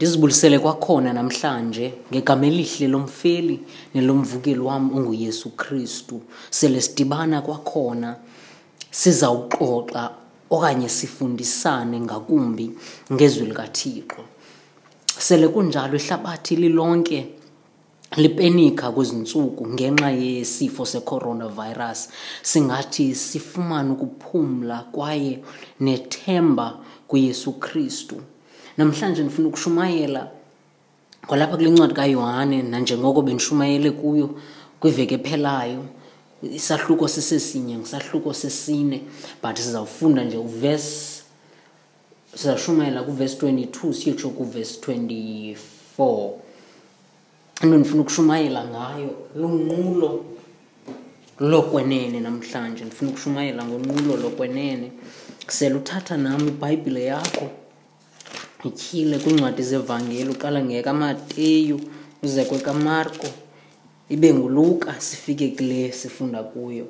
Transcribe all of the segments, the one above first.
ndizibulisele kwakhona namhlanje ngegama elihle lomfeli nelomvukeli wam onguyesu kristu. Sele sidibana kwakhona sizawuxoxa okanye sifundisane ngakumbi ngezwi likathixo. Sele kunjalo ihlabathi lilonke lipenika kwezi ntsuku ngenxa yesifo secoronavirus. Singathi sifumane ukuphumla kwaye nethemba kuyesu kristu. Namhlanje ndifuna ukushumayela kwalapha kule ncwadi kayohane nanjengoko bendishumayele kuyo kwiveki ephelayo. Isahluko sisesinye ngisahluko sesine but sizawufunda nje uvesi sizashumayela kuvesi 22 siyotsho kuvesi 24 into ndifuna ukushumayela ngayo lunqulo lokwenene namhlanje. Ndifuna ukushumayela ngonqulo lokwenene. Sele uthatha nam ibhayibhile yakho. Ityhile kwiincwadi zevangeli uqala ngekamateyu uze kwekamarko ibe nguluka sifike kule sifunda kuyo.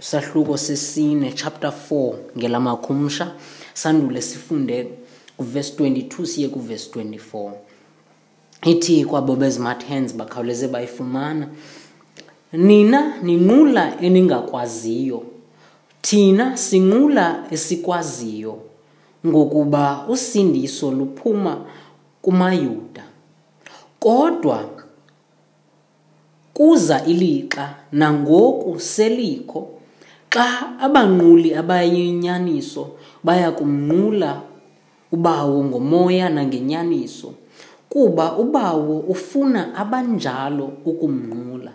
Sahluko sesine chapter 4 ngelamakhumsha sandule sifunde kuvesi 22 siye kuvesi 24 ithi kwabo bezimathands bakhawuleze bayifumana nina ninqula eningakwaziyo. Thina sinqula esikwaziyo. Ngokuba usindiso luphuma kumayuda. Kodwa kuza ilixa nangoku selikho xa abanquli abayinyaniso baya kumnqula ubawo ngomoya nangenyaniso kuba ubawo ufuna abanjalo ukumnqula.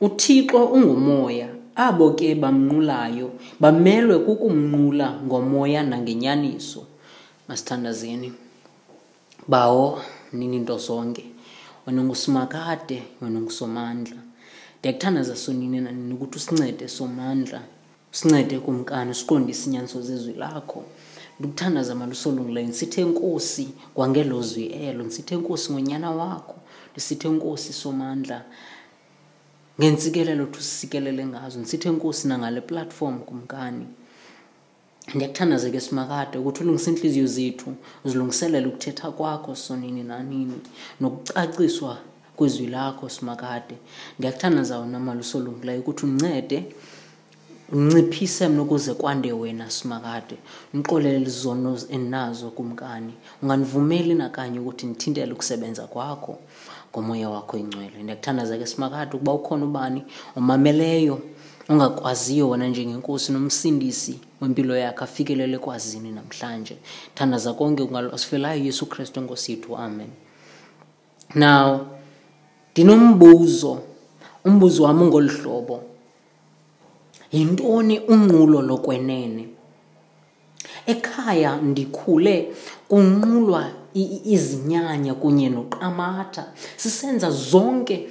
Uthixo ungumoya abo ke bamnqulayo bamelwe kukumnqula ngomoya nangenyaniso. Masithandazeni. Bawo nini nto zonke wena ngusimakade wena ngusomandla ndiyakuthandaza sonini nanini ukuthi usincede somandla. Usincede kumkani siqondise inyaniso zezwi lakho. Ndikuthandaza malusolungileyo ndisithe nkosi kwangelo zwi elo ndisithe nkosi ngonyana wakho ndisithe nkosi somandla ngentsikelelo thusikelele ngazo. Ndisithe enkosi nangale platform kumkani. Ndiyakuthandaza ke simakade ukuthi ulungise iintliziyo zethu uzilungiselele ukuthetha kwakho sonini nanini nokucaciswa kwezwi lakho simakade. Ndiyakuthandaza wona malusolungileyo ukuthi uncede unciphise mna ukuze kwande wena simakade. Ndixolele izono endinazo kumkani. Ungandivumeli nakanye ukuthi ndithintele ukusebenza kwakho. Ngomoya wakho ingcwele ndiyakuthandaza ke simakade ukuba ukhona ubani omameleyo ongakwaziyo wena njengenkosi nomsindisi wempilo yakhe afikelele kwazini namhlanje. Thandaza konke asifelayo yesu kristu enkosi yethu. Amen. Now ndinombuzo umbuzo wam ungolu hlobo. Yintoni unqulo lokwenene? Ekhaya ndikhule kunqulwa izinyanya kunye noqamatha sisenza zonke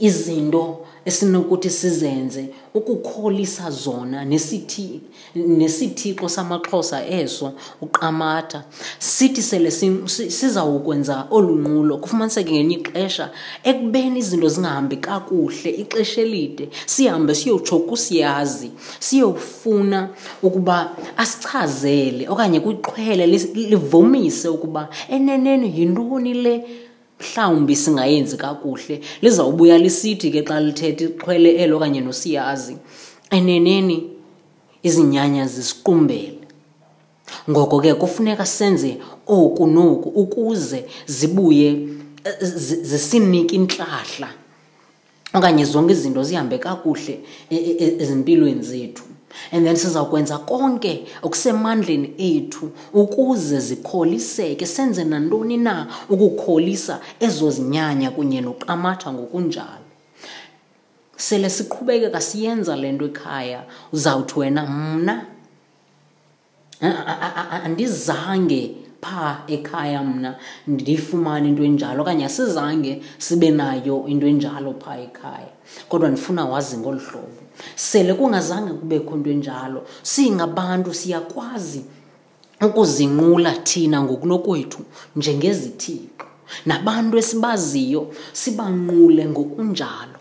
izinto esinokuthi sizenze ukukholisa zona nesithi nesithixo samaxhosa eso uqamatha sithi sele sizawukwenza olu nqulo kufumaniseke ngenye ixesha ekubeni izinto zingahambi kakuhle ixesha elide sihambe siyotsho kusiyazi siyofuna ukuba asichazele okanye kwiqhwele livomise ukuba eneneni yintoni le mhlawumbi singayenzi kakuhle. Lizawubuya lisithi ke xa lithetha ixhwele elo okanye nosiyazi eneneni izinyanya zisiqumbele. Ngoko ke kufuneka senze oku noku ukuze zibuye zisinike intlahla okanye zonke izinto zihambe kakuhle ezimpilweni zethu. And then sizawukwenza konke okusemandleni ethu ukuze zikholiseke. Senze nantoni na ukukholisa ezo zinyanya kunye noqamatha ngokunjalo. Sele siqhubekeka siyenza le nto ekhaya. Uzawuthi wena mna andizange phaa ekhaya mna ndiyifumane into enjalo okanye asizange sibe nayo into enjalo phaa ekhaya. Kodwa ndifuna wazi ngolu hlobo. Sele kungazange kubekho into enjalo singabantu siyakwazi ukuzinqula thina ngokunokwethu njengezithixo. Nabantu esibaziyo sibanqule ngokunjalo.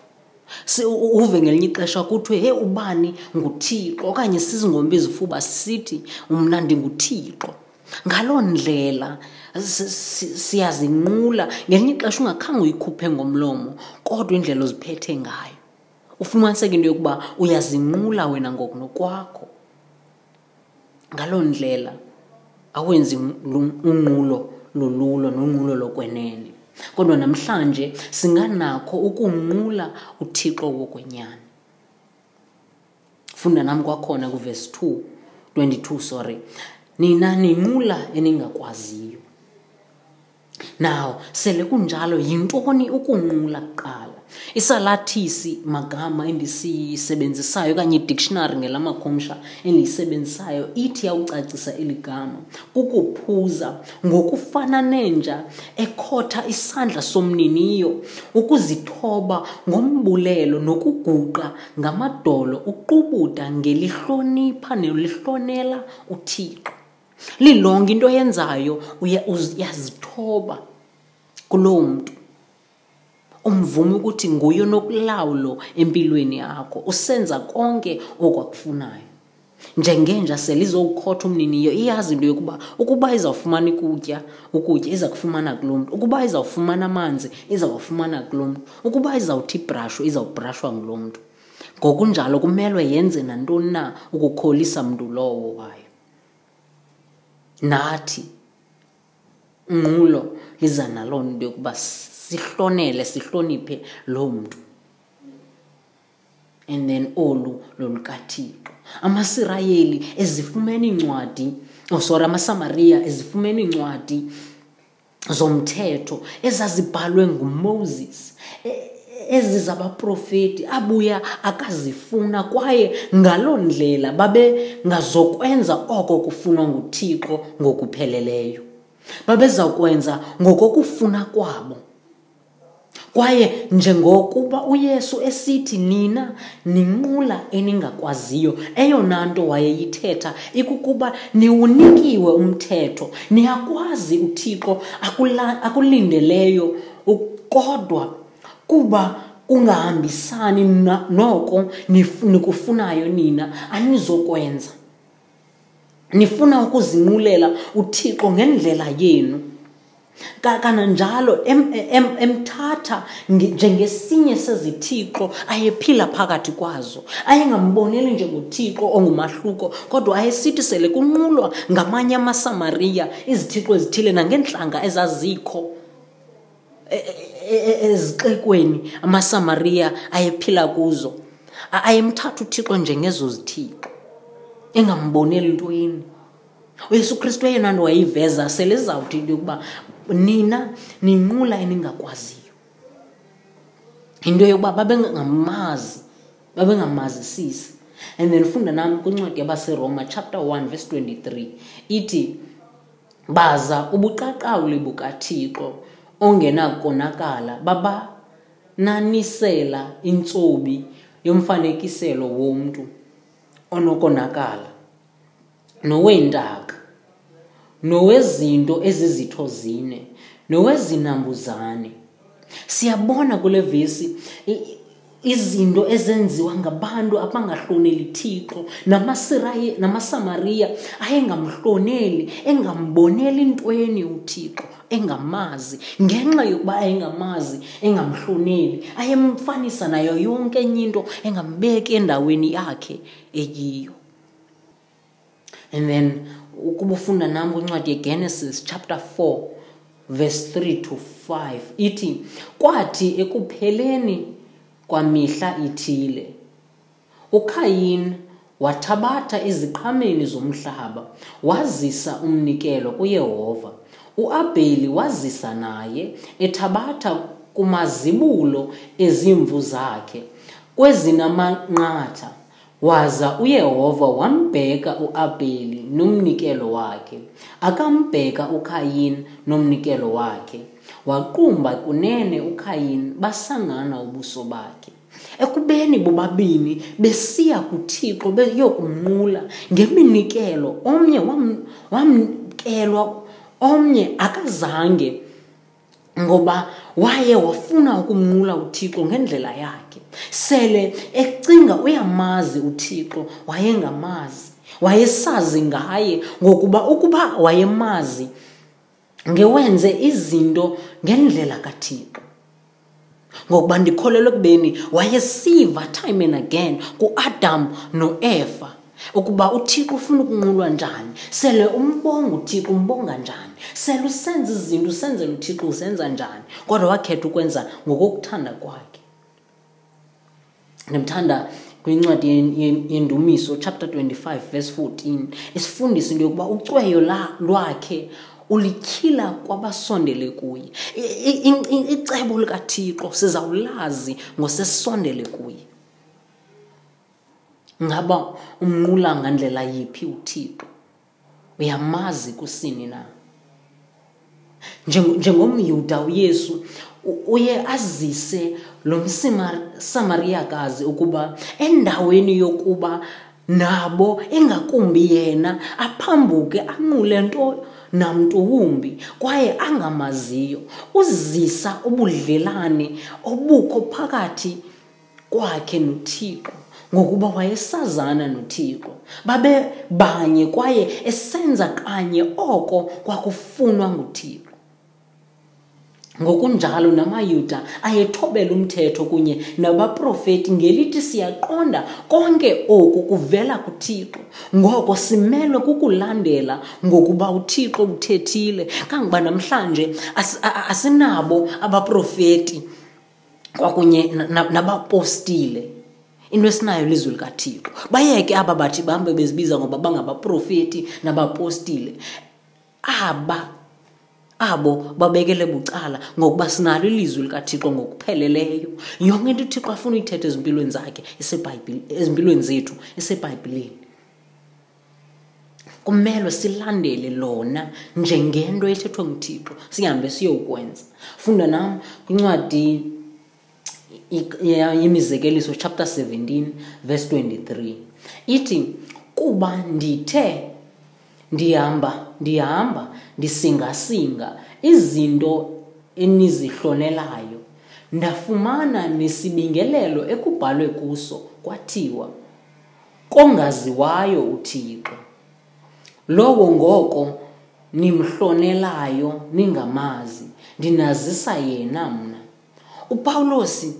Uve ngelinye ixesha kuthiwe he ubani nguthixo? okanye sizingombe izifuba sithi mna ndinguthixo. Ngaloo ndlela siyazinqula ngelinye ixesha ungakhange uyikhuphe ngomlomo kodwa indlela oziphethe ngayo. Ufumaniseke into yokuba uyazinqula wena ngokunokwakho ngaloo ndlela awenzi unqulo lolulo nonqulo lokwenene. Kodwa namhlanje singanakho ukunqula uthixo wokwenyani. Funda nam kwakhona kuvesi 2 22 sorry. Nina ninqula eningakwaziyo. Now sele kunjalo yintoni ukunqula kuqala? Isalathisi magama endisisebenzisayo okanye idictionary ngelamakhumsha endiyisebenzisayo ithi yawucacisa eli gama kukuphuza ngokufana nenja ekhotha isandla somniniyo ukuzithoba ngombulelo nokuguqa ngamadolo uqubuda ngelihlonipha nelihlonela uthixo. Lilonke into oyenzayo uyazithoba kuloo mntu. Umvume ukuthi nguye nokulawulo empilweni yakho usenza konke okwakufunayo. Njengenja sele izowukhotha umniniyo iyazi into yokuba ukuba izawufumana ukutya ukutya iza kufumana kulo mntu ukuba izawufumana amanzi izawafumana kulo mntu ukuba izawuthi ibrashwe izawubrashwa ngulo mntu. Ngokunjalo kumelwe yenze nantoni na ukukholisa mntu lowo wayo nathi nqulo liza naloo nto yokuba sihlonele sihloniphe loo mntu. And then olu lolukathixo amasirayeli ezifumene iincwadi oh sorry amasamariya ezifumene iincwadi zomthetho ezazibhalwe ngumoses. ezi zabaprofeti abuya akazifuna kwaye ngaloo ndlela babe ngazokwenza oko kufunwa nguthixo ngokupheleleyo. Babezawukwenza ngokokufuna kwabo. Kwaye njengokuba uyesu esithi nina ninqula eningakwaziyo eyona nto wayeyithetha ikukuba niwunikiwe umthetho niyakwazi uthixo akulindeleyo kodwa kuba kungahambisani noko nikufunayo nina. Anizokwenza. Nifuna ukuzinqulela uthixo ngendlela yenu. Kananjalo emthatha njengesinye sezithixo ayephila phakathi kwazo. Ayengamboneli njengothixo ongumahluko kodwa ayesithi sele kunqulwa ngamanye amasamariya izithixo ezithile nangentlanga ezazikho. Ezixekweni amasamariya ayephila kuzo. Ayemthatha uthixo njengezo zithixo engamboneli ntweni uyesu kristu eyona nto wayiveza sele zizawuthi into yokuba nina ninqula eningakwaziyo. Yinto yokuba babengamazi babengamazisisi. And then funda nam kwincwadi yabaseroma chapter 1 verse 23 ithi baza ubuqaqawuli bukathixo ongenakonakala babananisela intsobi yomfanekiselo womntu onokonakala noweentaka nowezinto ezizitho zine nowezinambuzane. Siyabona kule vesi izinto ezenziwa ngabantu abangahloneli thixo. Namasamariya ayengamhloneli engamboneli ntweni uthixo engamazi. Ngenxa yokuba ayengamazi engamhloneli ayemfanisa nayo yonke enye into engambeki endaweni yakhe eyiyo and then ukuba ufunda nam kwincwadi yegenesis chapter 4 verse 3 to 5 ithi kwathi ekupheleni kwamihla ithile. Ukhayini wathabatha iziqhameni zomhlaba wazisa umnikelo kuyehova. Uabheli wazisa naye ethabatha kumazibulo ezimvu zakhe kwezinamanqatha waza uyehova wambheka uabheli nomnikelo wakhe. Akambheka ukhayini nomnikelo wakhe. Waqumba kunene ukhayini basangana ubuso bakhe. Ekubeni bobabini besiya kuthixo beyokumnqula ngeminikelo omnye wamkelwa omnye akazange ngoba waye wafuna ukumnqula uthixo ngendlela yakhe. Sele ecinga uyamazi uthixo wayengamazi wayesazi ngaye ngokuba ukuba wayemazi ngewenze izinto ngendlela kathixo. Ngokuba ndikholelwa ekubeni wayesiva time and again kuadam noeva ukuba uthixo ufuna ukunqulwa njani sele umbonga uthixo umbonga njani sele usenza izinto usenzela uthixo uzenza njani kodwa wakhetha ukwenza ngokokuthanda kwakhe. Ndimthanda kwincwadi yendumiso chapter 25 verse 14 isifundisa into yokuba ucweyo lwakhe ulityhila kwabasondele kuye. Icebo likathixo sizawulazi ngosesondele kuye. Ngaba umnqula ngandlela yiphi uthixo? Uyamazi kusini na? Njengomyuda uyesu uye azise lo msamariyakazi ukuba endaweni yokuba nabo engakumbi yena aphambuke anqule nto namntu wumbi kwaye angamaziyo. Uzisa ubudlelane obukho phakathi kwakhe nothixo ngokuba wayesazana nothixo. Babe banye kwaye esenza kanye oko kwakufunwa nguthixo. Ngokunjalo namayuda ayethobela umthetho kunye nabaprofeti ngelithi siyaqonda konke oku kuvela kuthixo. Ngoko simelwe kukulandela ngokuba uthixo uthethile. Kangoba namhlanje asinabo abaprofeti kwakunye nabapostile na, into esinayo lizwi likathixo. Bayeke aba bathi bahambe bezibiza ngoba bangabaprofeti nabapostile. Aba abo babekele bucala ngokuba sinalo ilizwi likathixo ngokupheleleyo. Yonke into uthixo afuna uyithetha ezimpilweni zakhe ezimpilweni zethu isebhayibhileni kumele silandele lona njengento ethethwa nguthixo sihambe siyokwenza. Funda nam kwincwadi yemizekeliso chapter 17 verse 23 ithi kuba ndithe ndihamba ndihamba ndisingasinga. Izinto enizihlonelayo ndafumana nesibingelelo ekubhalwe kuso kwathiwa kongaziwayo uthixo. Lowo ngoko nimhlonelayo ningamazi ndinazisa yena mna. Upawulosi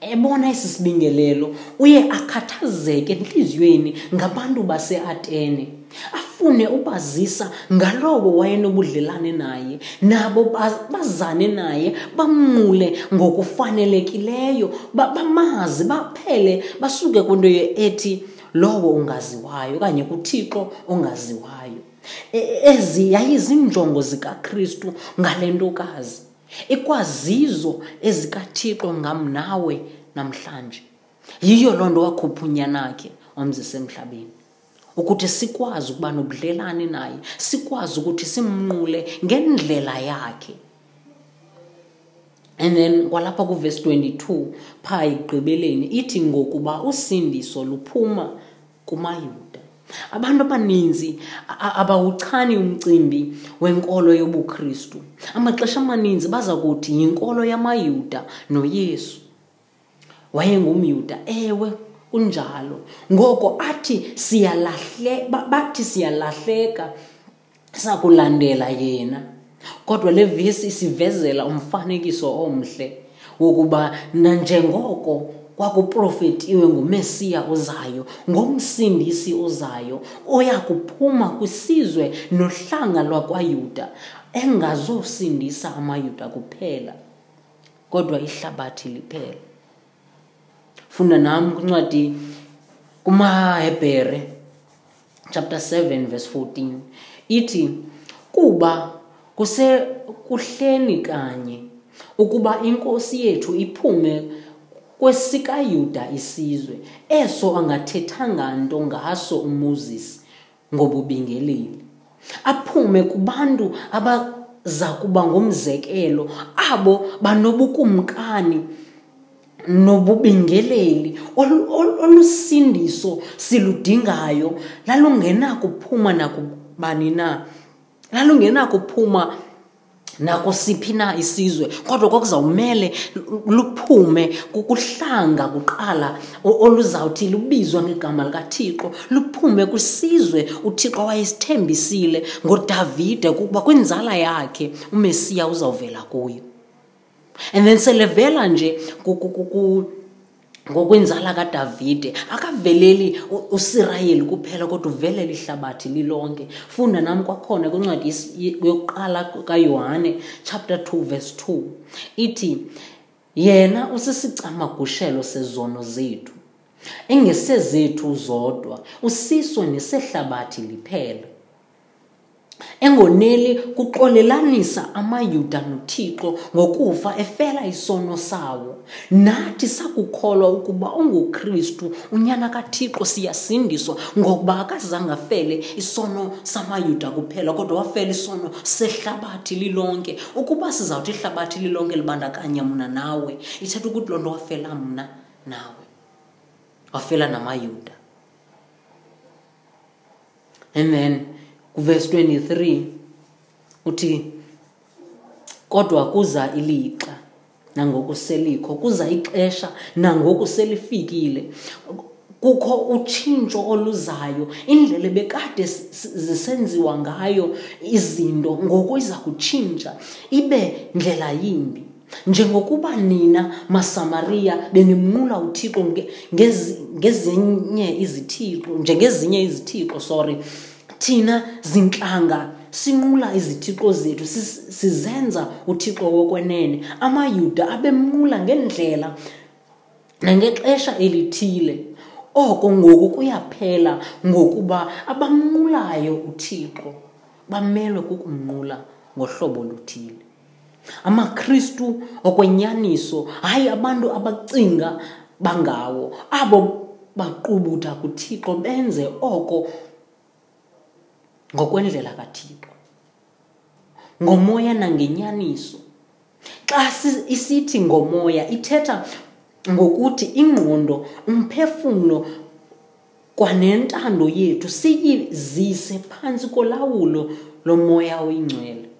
ebona esi sibingelelo uye akhathazeke entliziyweni ngabantu baseatene afune ubazisa ngalowo wayenobudlelane naye nabo bazane naye bamnqule ngokufanelekileyo bamazi baphele basuke kwinto ethi lowo ungaziwayo okanye kuthixo ongaziwayo. Ezi yayizinjongo zikakristu ngale ntokazi. Ikwazizo ezikathixo ngam nawe namhlanje. Yiyo loo nto wakhupha unyanakhe wamzisa emhlabeni ukuthi sikwazi ukuba nobudlelane naye sikwazi ukuthi simnqule ngendlela yakhe. And then kwalapha kuvesi 22 phaa ekugqibeleni ithi ngokuba usindiso luphuma kumayuda. Abantu abaninzi abawuchani umcimbi wenkolo yobuKristu. Amaxesha amaninzi baza kuthi yinkolo yamayuda noyesu. Wayengumyuda. Ewe kunjalo. Ngoko athi siyalahle bathi siyalahleka sakulandela yena. Kodwa le vesi isivezela umfanekiso omhle wokuba nanjengoko kwakuprofetiwe ngumesiya ozayo ngomsindisi ozayo oya kuphuma kwisizwe nohlanga lwakwayuda engazosindisa amayuda kuphela kodwa ihlabathi liphela. Funda nam kwincwadi kumahebhere chapter 7 verse 14 ithi kuba kusekuhleni kanye ukuba inkosi yethu iphume kwesikayuda isizwe eso angathethanga nto ngaso umoses ngobubingeleli. Aphume kubantu abaza kuba ngumzekelo abo banobukumkani nobubingeleli. Olusindiso siludingayo lalungena kuphuma nakubani na? Lalungena kuphuma nakusiphi na isizwe kodwa kwakuzawumele luphume kuhlanga kuqala oluzawuthi lubizwa ngegama likathixo luphume kwisizwe uthixo wayesithembisile ngodavide kukuba kwinzala yakhe umesiya uzawuvela kuyo. And then selevela nje ngokwenzala kadavide akaveleli usirayeli kuphela kodwa uvelele ihlabathi lilonke. Funda nam kwakhona kwincwadi yokuqala kayohane chapter 2 verse 2 ithi yena usisicamagushelo sezono zethu engesezethu zodwa usiso nesehlabathi liphela. Engoneli kuxolelanisa amayuda nothixo ngokufa efela isono sawo. Nathi sakukholwa ukuba ungukristu unyana kathixo siyasindiswa ngokuba akazange afele isono samayuda kuphela kodwa wafela isono sehlabathi lilonke. Ukuba sizawuthi ihlabathi lilonke libandakanya mna nawe ithetha ukuthi loo nto wafela mna nawe. Wafela namayuda. Then kuverse 23 uthi kodwa kuza ilixa nangoku selikho kuza ixesha nangoku selifikile. Kukho utshintsho oluzayo indlela bekade zisenziwa ngayo izinto ngoku iza kutshintsha ibe ndlela yimbi. Njengokuba nina masamariya benimnqula uthixo ngezinye izithixo njengezinye izithixo sorry thina zintlanga sinqula izithixo zethu sizenza uthixo wokwenene amayuda abemnqula ngendlela nangexesha elithile. Oko ngoku kuyaphela ngokuba abamnqulayo uthixo bamelwe kukumnqula ngohlobo luthile amakristu okwenyaniso hayi abantu abacinga bangawo abo baqubutha kuthixo benze oko ngokwendlela kathixo. Ngomoya nangenyaniso. Xa isithi ngomoya ithetha ngokuthi ingqondo umphefumlo kwanentando yethu siyizise phantsi kolawulo lomoya oyingcwele.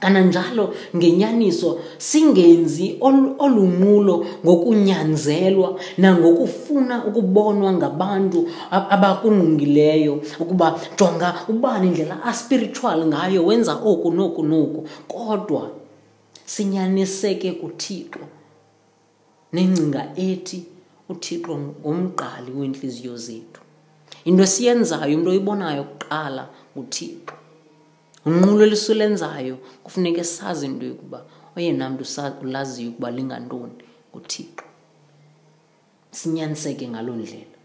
Kananjalo ngenyaniso singenzi olunqulo ngokunyanzelwa nangokufuna ukubonwa ngabantu abakungqungileyo ukuba jonga ubani indlela aspiritual ngayo wenza oku noku noku. Kodwa sinyaniseke kuthixo nengcinga ethi uthixo ngumqali weentliziyo zethu. Into esiyenzayo into oyibonayo kuqala nguthixo. Unqulo elisulenzayo kufuneka sazi into yokuba oyena mntu ulaziyo ukuba lingantoni nguthixo. Sinyaniseke ngaloo ndlela.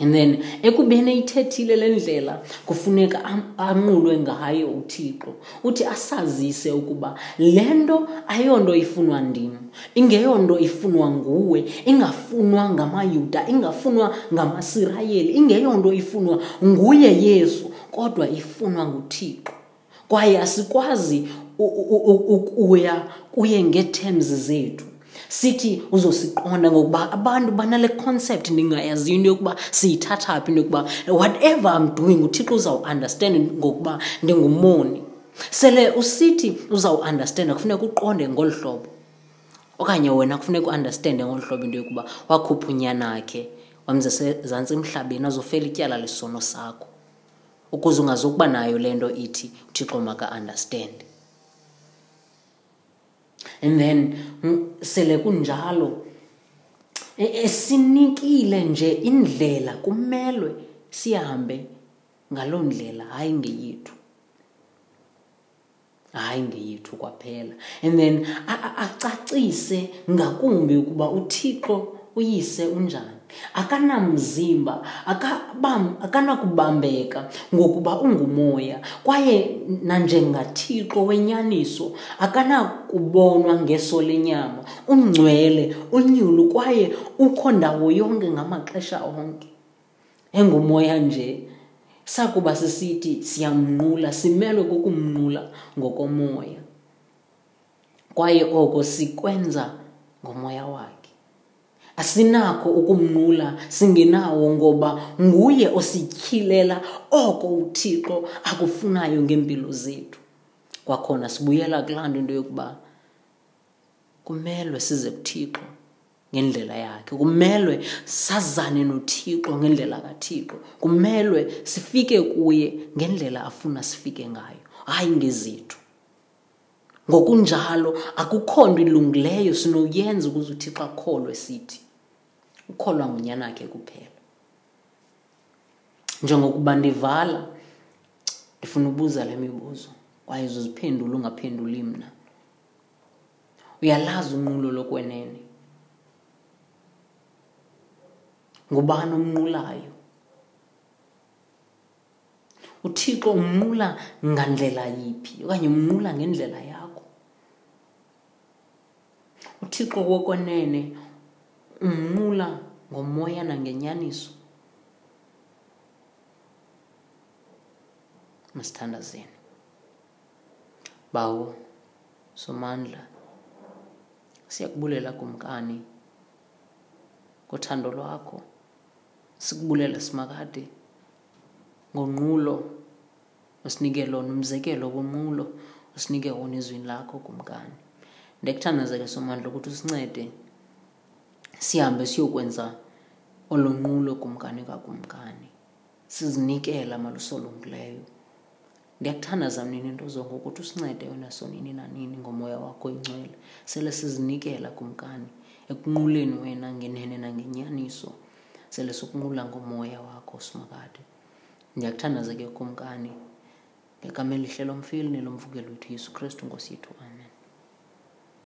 And then ekubeni eyithethile le ndlela kufuneka anqulwe ngayo uthixo uthi asazise ukuba le nto ayonto ifunwa ndim ingeyonto ifunwa nguwe ingafunwa ngamayuda ingafunwa ngamasirayeli ingeyonto ifunwa nguye yesu kodwa ifunwa nguthixo kwaye asikwazi ukuya kuye ngeeterms zethu sithi uzosiqonda ngokuba abantu banale concept ndingayaziyo into yokuba siyithatha phi into yokuba whatever i'm doing uthixo uzawuunderstand ngokuba ndingumoni. Sele usithi uzawuunderstanda kufuneka uqonde ngolu hlobo. Okanye wena kufuneka uunderstande ngolu hlobo into yokuba wakhupha unyana khe wamze sezantsi emhlabeni azofela ityala lesono sakho. Ukuze ungazokuba nayo le nto ithi uthixo maka-understande and then sele kunjalo. Esinikile nje indlela kumelwe sihambe ngaloo ndlela hayi ngeyethu. Hayi ngeyethu kwaphela. And then acacise ngakumbi ukuba uthixo uyise unjani. Akanamzimba akanakubambeka ngokuba ungumoya. Kwaye nanjengathixo wenyaniso akanakubonwa ngeso lenyama ungcwele unyulu kwaye ukho ndawo yonke ngamaxesha onke. Engumoya nje sakuba sisithi siyamnqula simelwe kukumnqula ngokomoya. Kwaye oko sikwenza ngomoya wakhe asinakho ukumnqula singenawo ngoba nguye osityhilela oko uthixo akufunayo ngeempilo zethu. Kwakhona sibuyela kulaa nto into yokuba kumelwe size kuthixo ngendlela yakhe kumelwe sazane nothixo ngendlela kathixo kumelwe sifike kuye ngendlela afuna sifike ngayo hayi ngezethu. Ngokunjalo akukho nto ilungileyo sinoyenza ukuze uthixo akholwe sithi. Ukholwa ngunyanakhe kuphela. Njengokuba ndivala ndifuna ubuza le mibuzo. Kwaye uzoziphendula ungaphenduli mna? Uyalazi unqulo lokwenene? Ngubani omnqulayo? Uthixo umnqula ngandlela yiphi okanye umnqula ngendlela yakho? Uthixo wokwenene umnqula ngomoya nangenyaniso masithandazeni bawo somandla siyakubulela kumkani. Ngothando lwakho sikubulela simakade. Ngonqulo usinike lona umzekelo wonqulo usinike wona ezwini lakho kumkani. Ndiyakuthandaza ke somandla ukuthi usincede. Sihambe siyokwenza olo nqulo kumkani kakumkani sizinikela malusolungileyo ndiyakuthandaza mnini into zonke ukuthi usincede wena sonini nanini ngomoya wakho ingcwele sele sizinikela kumkani ekunquleni wena ngenene nangenyaniso. Sele sokunqula ngomoya wakho simakade ndiyakuthandaza ke kumkani ngegama elihle lomfili nelomvukelo wethu yesu kristu nkosi yethu